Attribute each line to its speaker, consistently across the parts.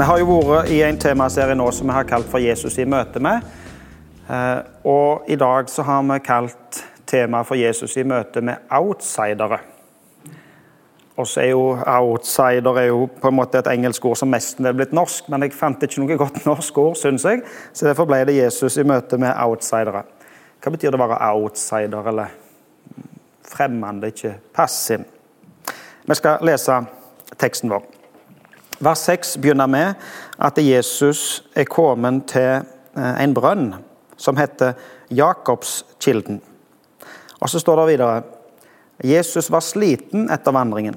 Speaker 1: Vi har jo vært i en temaserie nå som vi har kalt for 'Jesus i møte med'. Eh, og i dag så har vi kalt temaet for Jesus i møte med outsidere. Og så er jo outsider er jo på en måte et engelsk ord som nesten er blitt norsk, men jeg fant ikke noe godt norsk ord, syns jeg, så derfor ble det Jesus i møte med outsidere. Hva betyr det å være outsider, eller fremmede, ikke passiv? Vi skal lese teksten vår. Vers 6 begynner med at Jesus er kommet til eh, en brønn som heter Jakobskilden. Og så står det videre Jesus var sliten etter vandringen,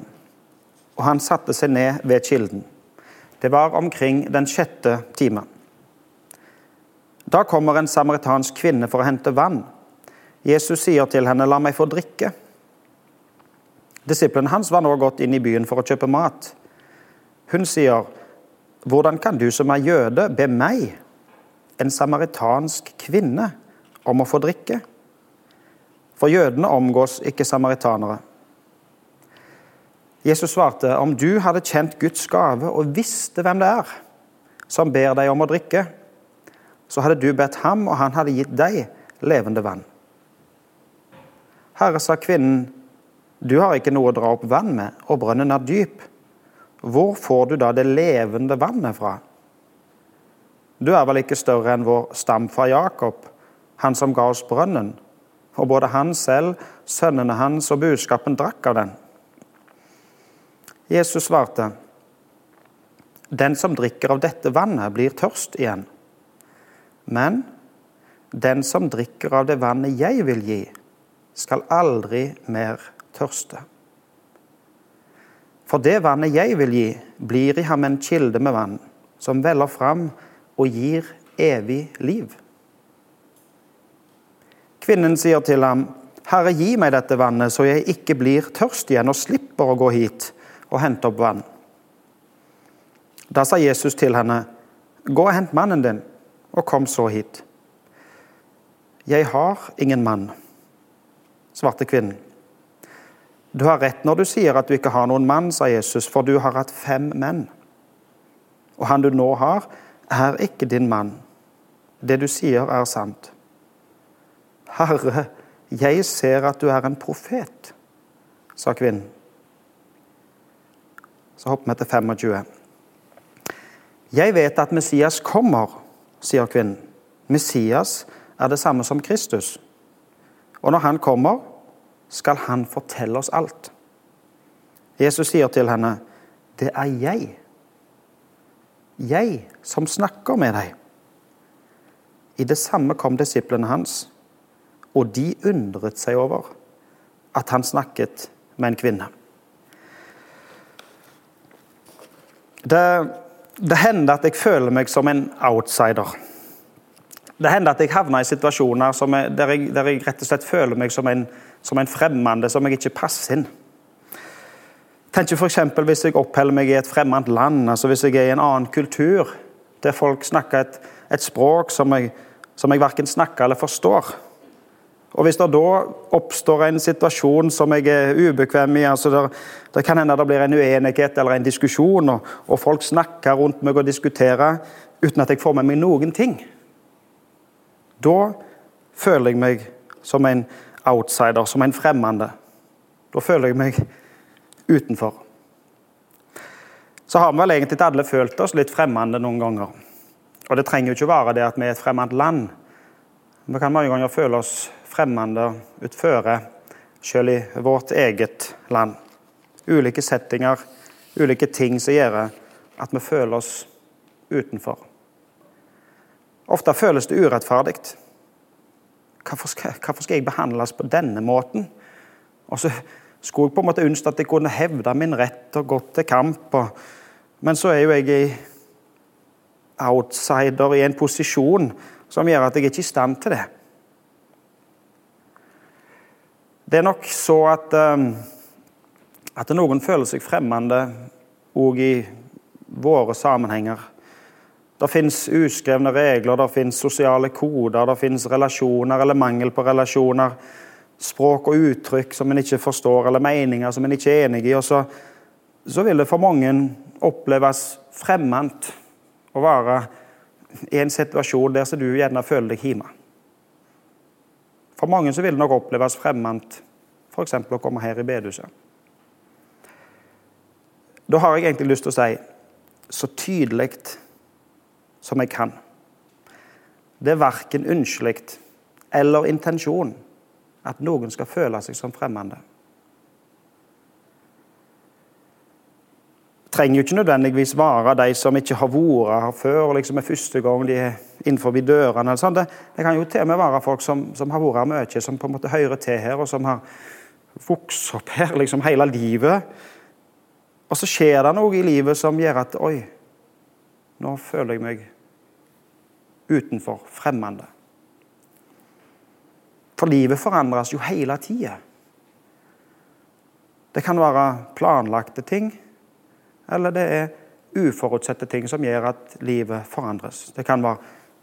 Speaker 1: og han satte seg ned ved kilden. Det var omkring den sjette time. Da kommer en samaritansk kvinne for å hente vann. Jesus sier til henne, 'La meg få drikke'. Disiplene hans var nå gått inn i byen for å kjøpe mat. Hun sier, 'Hvordan kan du som er jøde, be meg, en samaritansk kvinne, om å få drikke?' For jødene omgås ikke samaritanere. Jesus svarte, 'Om du hadde kjent Guds gave og visste hvem det er som ber deg om å drikke,' så hadde du bedt ham, og han hadde gitt deg levende vann. Herre, sa kvinnen, du har ikke noe å dra opp vann med, og brønnen er dyp. Hvor får du da det levende vannet fra? Du er vel ikke større enn vår stamfar Jakob, han som ga oss brønnen, og både han selv, sønnene hans og budskapen drakk av den. Jesus svarte, Den som drikker av dette vannet, blir tørst igjen. Men den som drikker av det vannet jeg vil gi, skal aldri mer tørste. For det vannet jeg vil gi, blir i ham en kilde med vann, som veller fram og gir evig liv. Kvinnen sier til ham, Herre, gi meg dette vannet, så jeg ikke blir tørst igjen og slipper å gå hit og hente opp vann. Da sa Jesus til henne, Gå og hent mannen din, og kom så hit. Jeg har ingen mann, svarte kvinnen. Du har rett når du sier at du ikke har noen mann, sa Jesus, for du har hatt fem menn. Og han du nå har, er ikke din mann. Det du sier, er sant. Herre, jeg ser at du er en profet, sa kvinnen. Så hopper vi til 25. Jeg vet at Messias kommer, sier kvinnen. Messias er det samme som Kristus. Og når han kommer, skal han fortelle oss alt. Jesus sier til henne, 'Det er jeg. Jeg som snakker med deg.' I det samme kom disiplene hans, og de undret seg over at han snakket med en kvinne. Det, det hender at jeg føler meg som en outsider. Det hender at jeg havner i situasjoner jeg, der, jeg, der, jeg, rett og slett føler meg som en, som en fremmede, som jeg ikke passer inn. Tenk f.eks. hvis jeg oppholder meg i et fremmed land, altså hvis jeg er i en annen kultur, der folk snakker et, et språk som jeg, som jeg verken snakker eller forstår. Og Hvis det da oppstår en situasjon som jeg er ubekvem i altså der, Det kan hende det blir en uenighet eller en diskusjon, og, og folk snakker rundt meg og diskuterer uten at jeg får med meg noen ting. Da føler jeg meg som en outsider, som en fremmede. Da føler jeg meg utenfor. Så har vi vel egentlig alle følt oss litt fremmede noen ganger. Og det trenger jo ikke være det at vi er et fremmed land. Vi kan mange ganger føle oss fremmede utføre, selv i vårt eget land. Ulike settinger, ulike ting som gjør at vi føler oss utenfor. Ofte føles det urettferdig. Hvorfor skal, hvorfor skal jeg behandles på denne måten? Og så skulle jeg på en måte ønske at jeg kunne hevde min rett og gått til kamp. Og, men så er jo jeg i outsider i en posisjon som gjør at jeg ikke er i stand til det. Det er nok så at, um, at noen føler seg fremmede òg i våre sammenhenger. Det fins uskrevne regler, det fins sosiale koder, det fins relasjoner eller mangel på relasjoner. Språk og uttrykk som en ikke forstår, eller meninger som en ikke er enig i. og så, så vil det for mange oppleves fremmed å være i en situasjon der du gjerne føler deg hjemme. For mange så vil det nok oppleves fremmed f.eks. å komme her i bedehuset. Da har jeg egentlig lyst til å si så tydelig som jeg kan. Det er verken ønskelig eller intensjon at noen skal føle seg som fremmede. trenger jo ikke nødvendigvis være de som ikke har vært her før, liksom er første gang de er innenfor dørene. Det, det, kan jo til og med være folk som, som har vært her mye, som på en måte hører til her, og som har vokst opp her liksom hele livet. Og så skjer det noe i livet som gjør at Oi, nå føler jeg meg utenfor, fremmede. For livet forandres jo hele tida. Det kan være planlagte ting eller det er uforutsette ting som gjør at livet forandres. Det kan være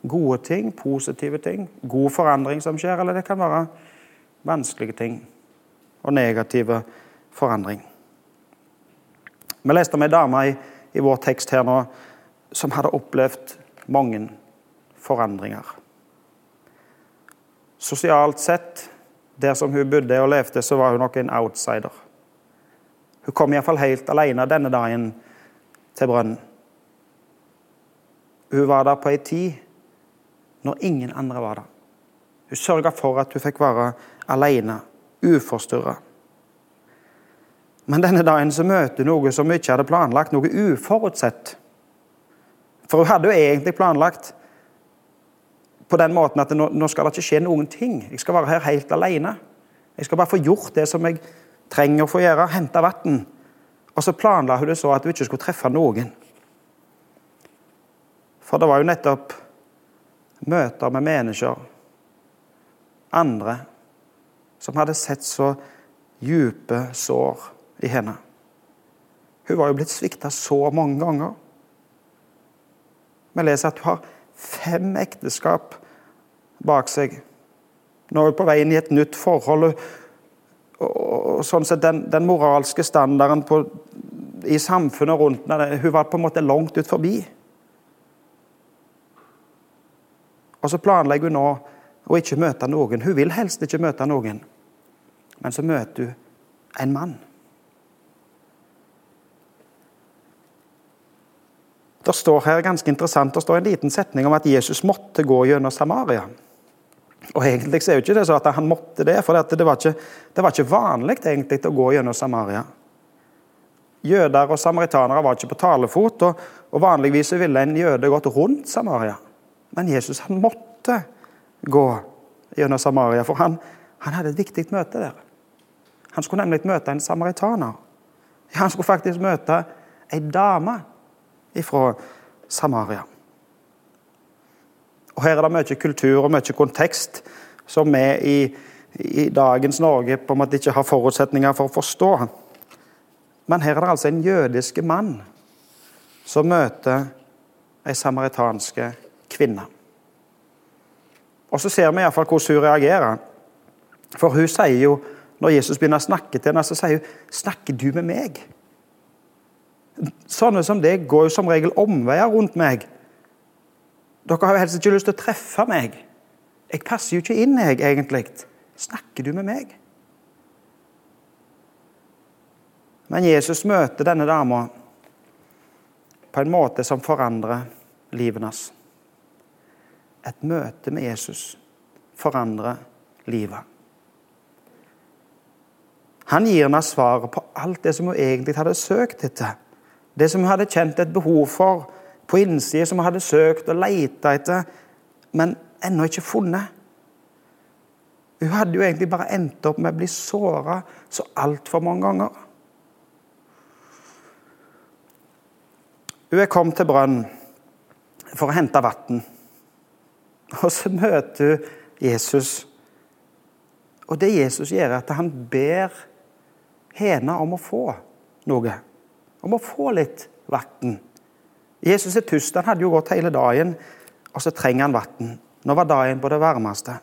Speaker 1: gode ting, positive ting, god forandring som skjer, eller det kan være vanskelige ting og negative forandring. Vi leste om ei dame i, vår tekst her nå som hadde opplevd mange forandringer. Sosialt sett, der som hun bodde og levde, så var hun nok en outsider. Hun kom iallfall helt alene denne dagen til brønnen. Hun var der på ei tid når ingen andre var der. Hun sørga for at hun fikk være alene, uforstyrra. Men denne dagen så møter hun noe som hun ikke hadde planlagt, noe uforutsett. For hun hadde jo egentlig planlagt på den måten at nå, nå skal det ikke skje noen ting. Jeg skal være her helt alene. Jeg skal bare få gjort det som jeg trenger å få gjøre, hente vann. Og så planla hun det så at hun ikke skulle treffe noen. For det var jo nettopp møter med mennesker, andre, som hadde sett så dype sår i henne. Hun var jo blitt svikta så mange ganger. Vi leser at hun har fem ekteskap bak seg. Nå er hun på vei inn i et nytt forhold og sånn sett den, den moralske standarden på, i samfunnet rundt henne, hun var på en måte langt ut forbi. Og så planlegger hun nå å ikke møte noen. Hun vil helst ikke møte noen. Men så møter hun en mann. Det står her ganske interessant, det står en liten setning om at Jesus måtte gå gjennom Samaria. Og Egentlig så er jo ikke det så at han måtte det, for det var ikke, det var ikke vanlig egentlig å gå gjennom Samaria. Jøder og samaritanere var ikke på talefot, og, og vanligvis ville en jøde gått rundt Samaria. Men Jesus han måtte gå gjennom Samaria, for han, han hadde et viktig møte der. Han skulle nemlig møte en samaritaner. Han skulle faktisk møte ei dame fra Samaria. Og Her er det mye kultur og mye kontekst som vi i, i dagens Norge på en måte ikke har forutsetninger for å forstå. Men her er det altså en jødisk mann som møter ei samaritanske kvinne. Og Så ser vi iallfall hvordan hun reagerer. For hun sier jo, når Jesus begynner å snakke til henne, så sier hun 'Snakker du med meg?' Sånne som det går jo som regel omveier rundt meg. Dere har jo helst ikke lyst til å treffe meg. Jeg passer jo ikke inn, jeg, egentlig. Snakker du med meg? Men Jesus møter denne dama på en måte som forandrer livet hans. Et møte med Jesus forandrer livet. Han gir henne svaret på alt det som hun egentlig hadde søkt etter. Det som hun hadde kjent et behov for på innsida som hun hadde søkt og leita etter, men ennå ikke funnet. Hun hadde jo egentlig bare endt opp med å bli såra så altfor mange ganger. Hun er kommet til brønnen for å hente vann. Og så møter hun Jesus. Og det Jesus gjør, er at han ber henne om å få noe. Om å få litt vann. Jesus er tørst. Han hadde jo gått hele dagen, og så trenger han vann. Nå var dagen på det varmeste.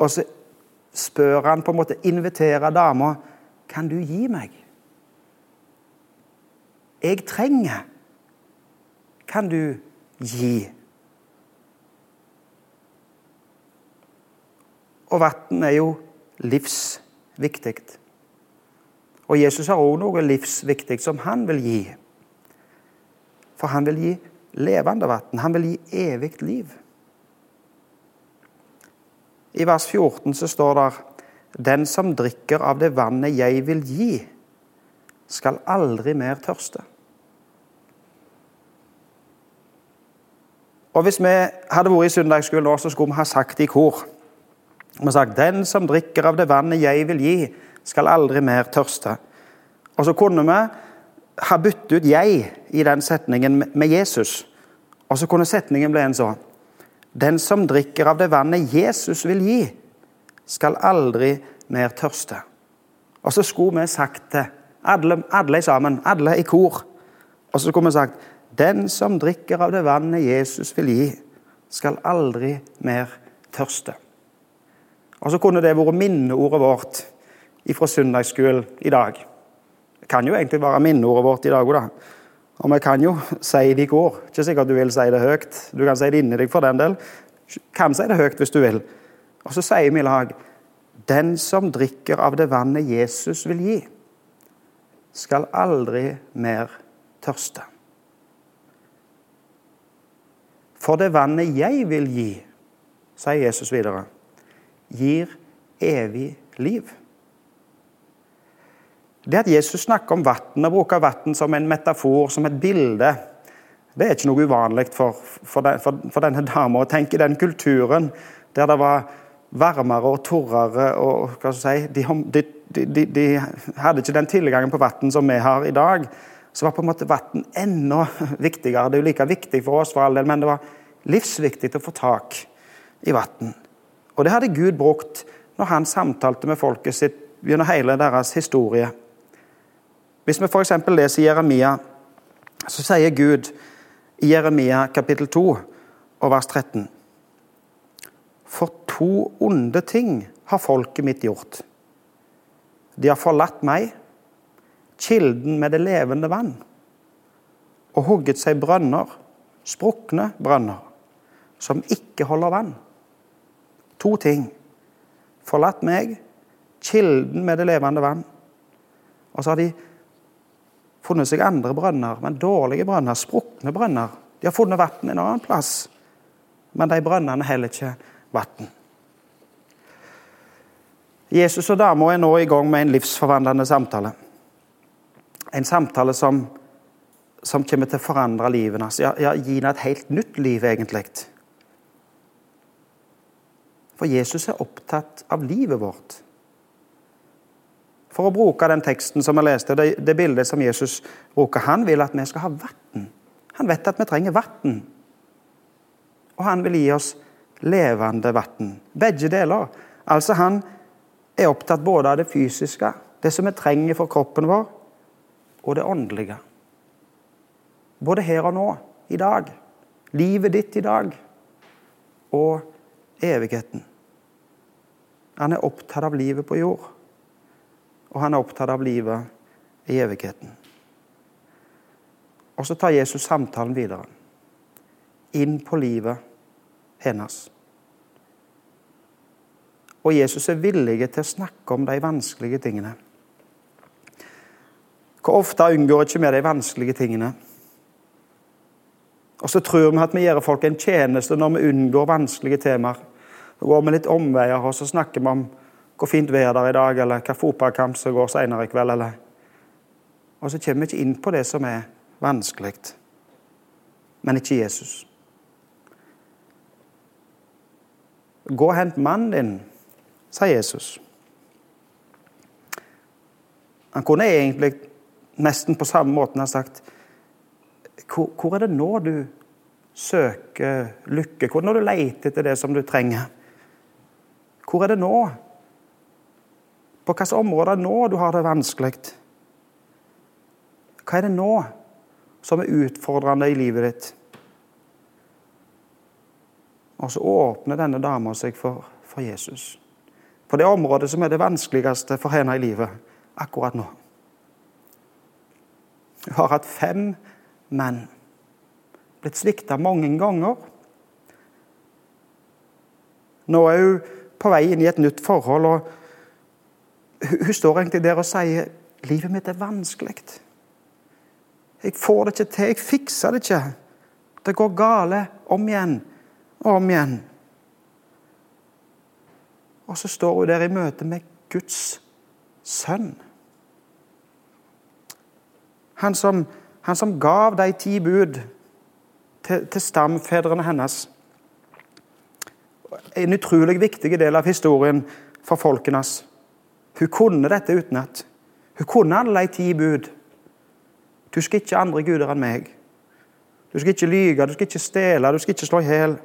Speaker 1: Og så spør han på en måte, inviterer dama kan du gi meg. Jeg trenger. kan du gi? Og vann er jo livsviktig. Og Jesus har òg noe livsviktig som han vil gi. For han vil gi levende vann. Han vil gi evig liv. I vers 14 så står det Den som drikker av det vannet jeg vil gi, skal aldri mer tørste. Og Hvis vi hadde vært i søndagsskolen nå, så skulle vi ha sagt i kor Vi sagt 'Den som drikker av det vannet jeg vil gi, skal aldri mer tørste'. Og så kunne vi ha byttet ut 'jeg' i den setningen med Jesus. Og så kunne setningen bli en sånn Den som drikker av det vannet Jesus vil gi, skal aldri mer tørste. Og så skulle vi sagt det, alle, alle sammen, alle i kor. Og så skulle vi sagt Den som drikker av det vannet Jesus vil gi, skal aldri mer tørste. Og så kunne det vært minneordet vårt fra søndagsskolen i dag. Det kan jo egentlig være minneordet vårt i dag òg, da. Og vi kan jo si det i går. Ikke sikkert du vil si det høyt. Du kan si det inni deg for den del. Kan si det høyt hvis du vil. Og så sier vi i lag Den som drikker av det vannet Jesus vil gi, skal aldri mer tørste. For det vannet jeg vil gi, sier Jesus videre, gir evig liv. Det at Jesus snakker om vann og bruker vann som en metafor, som et bilde, det er ikke noe uvanlig for, for, den, for, for denne dama. Tenk i den kulturen der det var varmere og torrere og hva skal jeg si, de, de, de, de hadde ikke den tilgangen på vann som vi har i dag. Så var på en måte vann enda viktigere. Det er jo like viktig for oss, for all del, men det var livsviktig å få tak i vann. Og det hadde Gud brukt når han samtalte med folket sitt gjennom hele deres historie. Hvis vi f.eks. leser Jeremia, så sier Gud i Jeremia kapittel 2 og vers 13 For to onde ting har folket mitt gjort. De har forlatt meg, kilden med det levende vann, og hugget seg brønner, sprukne brønner, som ikke holder vann. To ting. Forlatt meg, kilden med det levende vann. Og så har de funnet seg andre brønner, men dårlige brønner, sprukne brønner. De har funnet vann en annen plass, men de brønnene heller ikke vann. Jesus og dama er nå i gang med en livsforvandlende samtale. En samtale som, som kommer til å forandre livet hans. Ja, ja, gi henne et helt nytt liv, egentlig. For Jesus er opptatt av livet vårt. For å bruke den teksten som vi leste, det, det bildet som Jesus bruker. Han vil at vi skal ha vann. Han vet at vi trenger vann. Og han vil gi oss levende vann. Begge deler. Altså Han er opptatt både av det fysiske, det som vi trenger for kroppen vår, og det åndelige. Både her og nå, i dag. Livet ditt i dag. Og evigheten. Han er opptatt av livet på jord og han er opptatt av livet i evigheten. Og så tar Jesus samtalen videre. Inn på livet hennes. Og Jesus er villig til å snakke om de vanskelige tingene. Hvor ofte unngår ikke vi de vanskelige tingene? Og så tror vi at vi gjør folk en tjeneste når vi unngår vanskelige temaer. Da går vi litt omveier, og så snakker vi om hvor fint vær det er i dag, eller hva fotballkamp som går senere i kveld. eller... Og så kommer vi ikke inn på det som er vanskelig. Men ikke Jesus. Gå og hent mannen din, sa Jesus. Han kunne egentlig nesten på samme måte ha sagt hvor, hvor er det nå du søker lykke? Hvor er det nå du leter etter det som du trenger? Hvor er det nå på hvilke områder nå du har det vanskelig? Hva er det nå som er utfordrende i livet ditt? Og så åpner denne dama seg for, for Jesus. På det området som er det vanskeligste for henne i livet akkurat nå. Hun har hatt fem menn. blitt svikta mange ganger. Nå er hun på vei inn i et nytt forhold, og hun, står egentlig der og sier livet mitt er vanskelig. Jeg får det ikke til, jeg fikser det ikke. Det går gale om igjen og om igjen. Og så står hun der i møte med Guds sønn. Han som, han som gav de ti bud til, til stamfedrene hennes. En utrolig viktig del av historien for folkenes. Hun kunne dette utenat. Hun kunne alle de ti bud. Du skal ikke andre guder enn meg. Du skal ikke lyge, du skal ikke stjele, du skal ikke slå i hjel.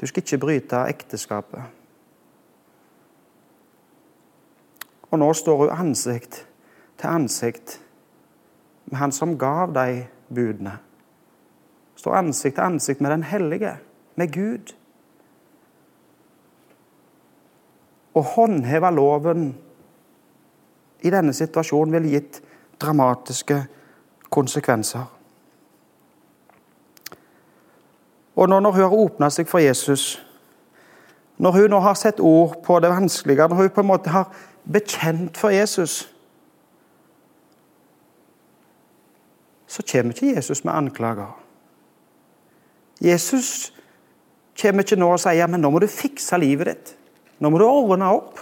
Speaker 1: Du skal ikke bryte ekteskapet. Og nå står hun ansikt til ansikt med han som gav de budene. Står ansikt til ansikt med den hellige, med Gud. Å håndheve loven i denne situasjonen ville gitt dramatiske konsekvenser. Og nå når hun har åpna seg for Jesus, når hun nå har sett ord på det vanskelige, når hun på en måte har bekjent for Jesus, så kommer ikke Jesus med anklager. Jesus kommer ikke nå og sier men nå må du fikse livet ditt. Nå må du ordne opp.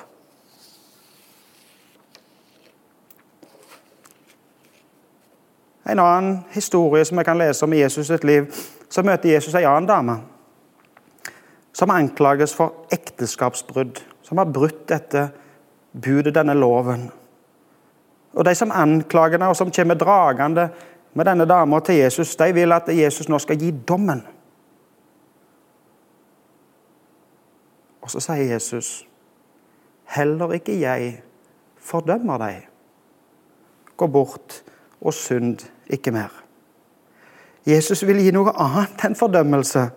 Speaker 1: En annen historie som jeg kan lese om i Jesus sitt liv, så møter Jesus en annen dame som anklages for ekteskapsbrudd, som har brutt dette budet, denne loven. Og De som anklager henne, og som kommer dragende med denne dama til Jesus, de vil at Jesus nå skal gi dommen. Og så sier Jesus, 'Heller ikke jeg fordømmer deg.' Gå bort og synd ikke mer. Jesus vil gi noe annet enn fordømmelse.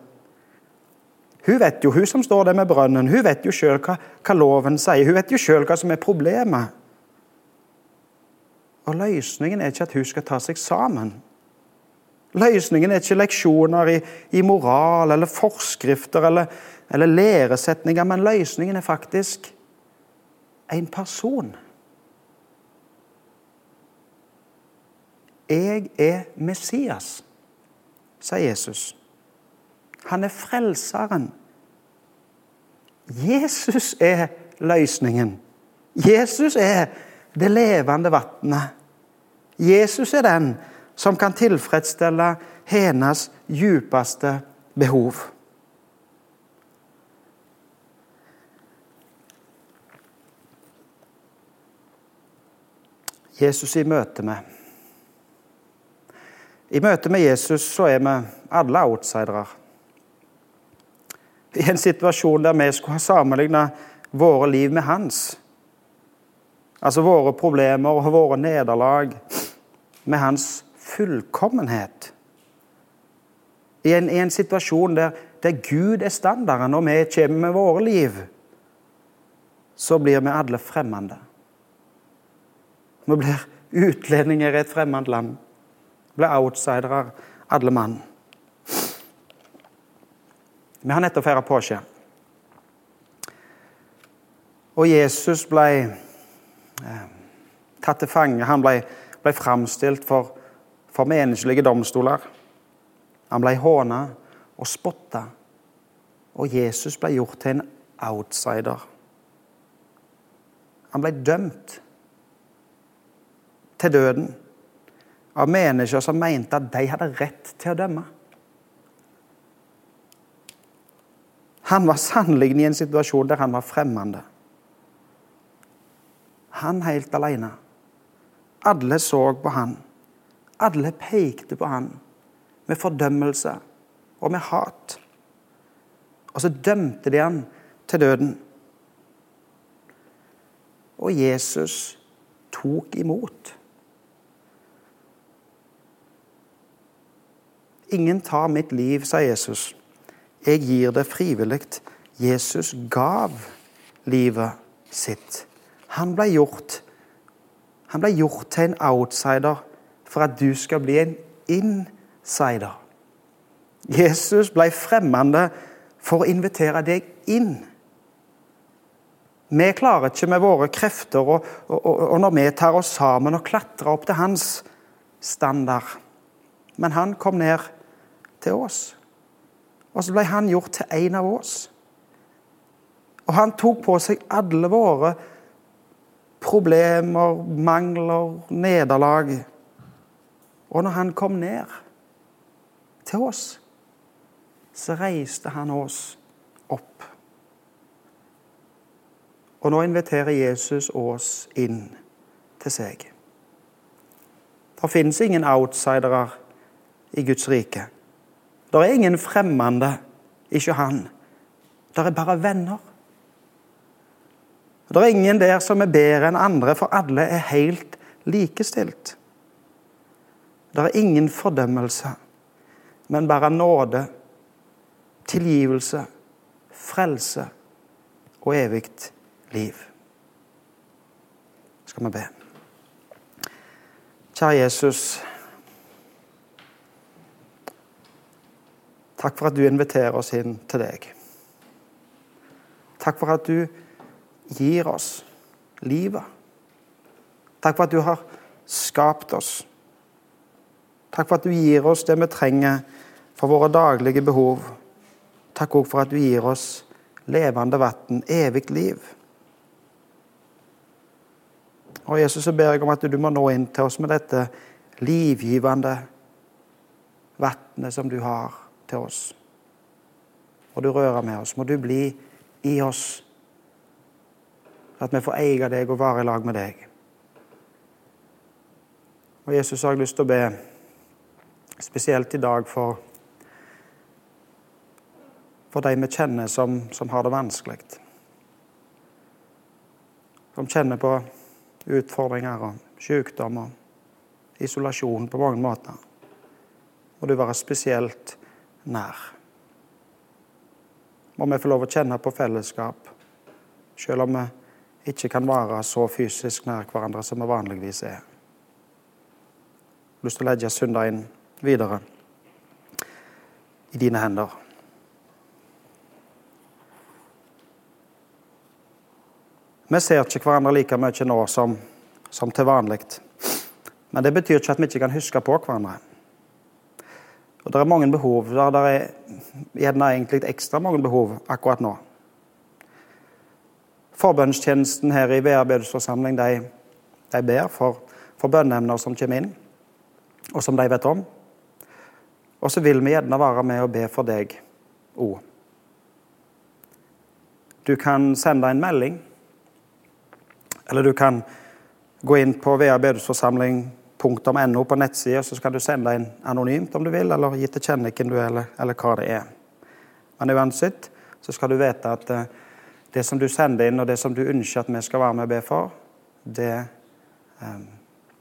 Speaker 1: Hun vet jo, hun som står der med brønnen, hun vet jo sjøl hva, hva, loven sier. Hun vet jo sjøl hva som er problemet. Og løsningen er ikke at hun skal ta seg sammen. Løsningen er ikke leksjoner i, i moral eller forskrifter eller, eller læresetninger, men løsningen er faktisk en person. Jeg er Messias, sier Jesus. Han er frelseren. Jesus er løsningen. Jesus er det levende vannet. Jesus er den som kan tilfredsstille hennes djupeste behov. Jesus i møte med. I møte med Jesus så er vi alle outsidere i en situasjon der vi skulle ha sammenligna våre liv med hans. Altså våre problemer og våre nederlag med hans fullkommenhet. I en, i en situasjon der, der, Gud er standarden, og vi kommer med våre liv, så blir vi alle fremmede. Vi blir utlendinger i et fremmed land. Vi blir outsidere, alle mann. Vi har nettopp feira påske. Og Jesus ble eh, tatt til fange. Han ble, ble framstilt for, for menneskelige domstoler. Han ble håna og spotta. Og Jesus ble gjort til en outsider. Han ble dømt til døden av mennesker som mente at de hadde rett til å dømme. Han var sannelig i en situasjon der han var fremmede. Han helt alene. Alle så på han. Alle pekte på han med fordømmelse og med hat. Og så dømte de han til døden. Og Jesus tok imot. Ingen tar mitt liv, sa Jesus. Jeg gir det frivillig. Jesus gav livet sitt. Han ble gjort Han ble gjort til en outsider for at du skal bli en insider. Jesus ble fremmende for å invitere deg inn. Vi klarer ikke med våre krefter og, og, og, når vi tar oss sammen og klatrer opp til hans standard. Men han kom ned til oss. Og så ble han gjort til en av oss. Og han tok på seg alle våre problemer, mangler, nederlag. Og når han kom ned til oss, så reiste han oss opp. Og nå inviterer Jesus oss inn til seg. Det finnes ingen outsidere i Guds rike. Det er ingen fremmede, ikke han. Det er bare venner. Det er ingen der som er bedre enn andre, for alle er helt likestilt. Det er ingen fordømmelse, men bare nåde, tilgivelse, frelse og evig liv. Skal vi be. Kjære Jesus. Takk for at du inviterer oss inn til deg. Takk for at du gir oss livet. Takk for at du har skapt oss. Takk for at du gir oss det vi trenger for våre daglige behov. Takk òg for at du gir oss levende vann, evig liv. Og Jesus, så ber jeg om at du må nå inn til oss med dette livgivende vannet som du har til oss. Må du røre med oss. Må du bli i oss. At vi får eie deg og være i lag med deg. Og Jesus har jeg lyst til å be spesielt i dag for, for de vi kjenner som, som har det vanskelig. Som kjenner på utfordringer og sykdom og isolasjon på mange måter. Må du være spesielt nær. Må vi få lov å kjenne på fellesskap, selv om vi ikke kan være så fysisk nær hverandre som vi vanligvis er. Jeg har lyst til å legge søndagen videre i dine hender. Vi ser ikke hverandre like mye nå som, som til vanlig. Men det betyr ikke at vi ikke kan huske på hverandre. Og Det er mange behov. Det er gjerne egentlig ekstra mange behov akkurat nå. Forbønnstjenesten her i VA de, de, ber for, for bønneemner som kommer inn, og som de vet om. Og så vil vi gjerne være med og be for deg òg. Du kan sende en melding, eller du kan gå inn på vabedehusforsamling.no på nettsida, så kan du sende inn anonymt om du vil, eller gi til kjenne hvem du er, eller, eller hva det er. Men uansett så skal du vite at eh, det som du sender inn, og det som du ønsker at vi skal være med og be for, det eh,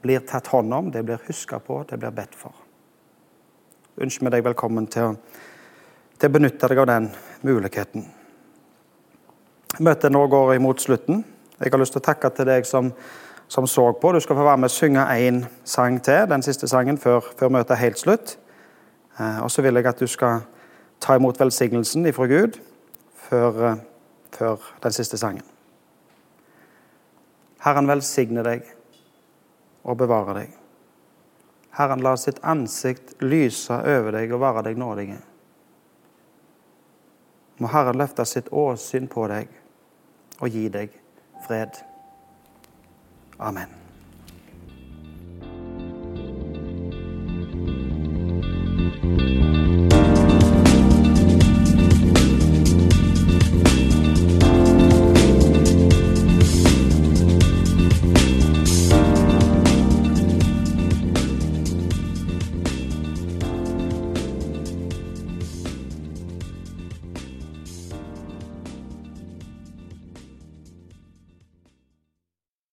Speaker 1: blir tatt hånd om, det blir huska på, det blir bedt for. Ønsker vi deg velkommen til å, til å benytte deg av den muligheten. Møtet nå går imot slutten. Jeg har lyst til å takke til deg som, som så på. Du skal få være med og synge én sang til, den siste sangen, før, før møtet er helt slutt. Eh, og så vil jeg at du skal ta imot velsignelsen ifra Gud før eh, før den siste sangen. Herren velsigne deg og bevare deg. Herren la sitt ansikt lyse over deg og være deg nådige. Må Herren løfte sitt åsyn på deg og gi deg fred. Amen.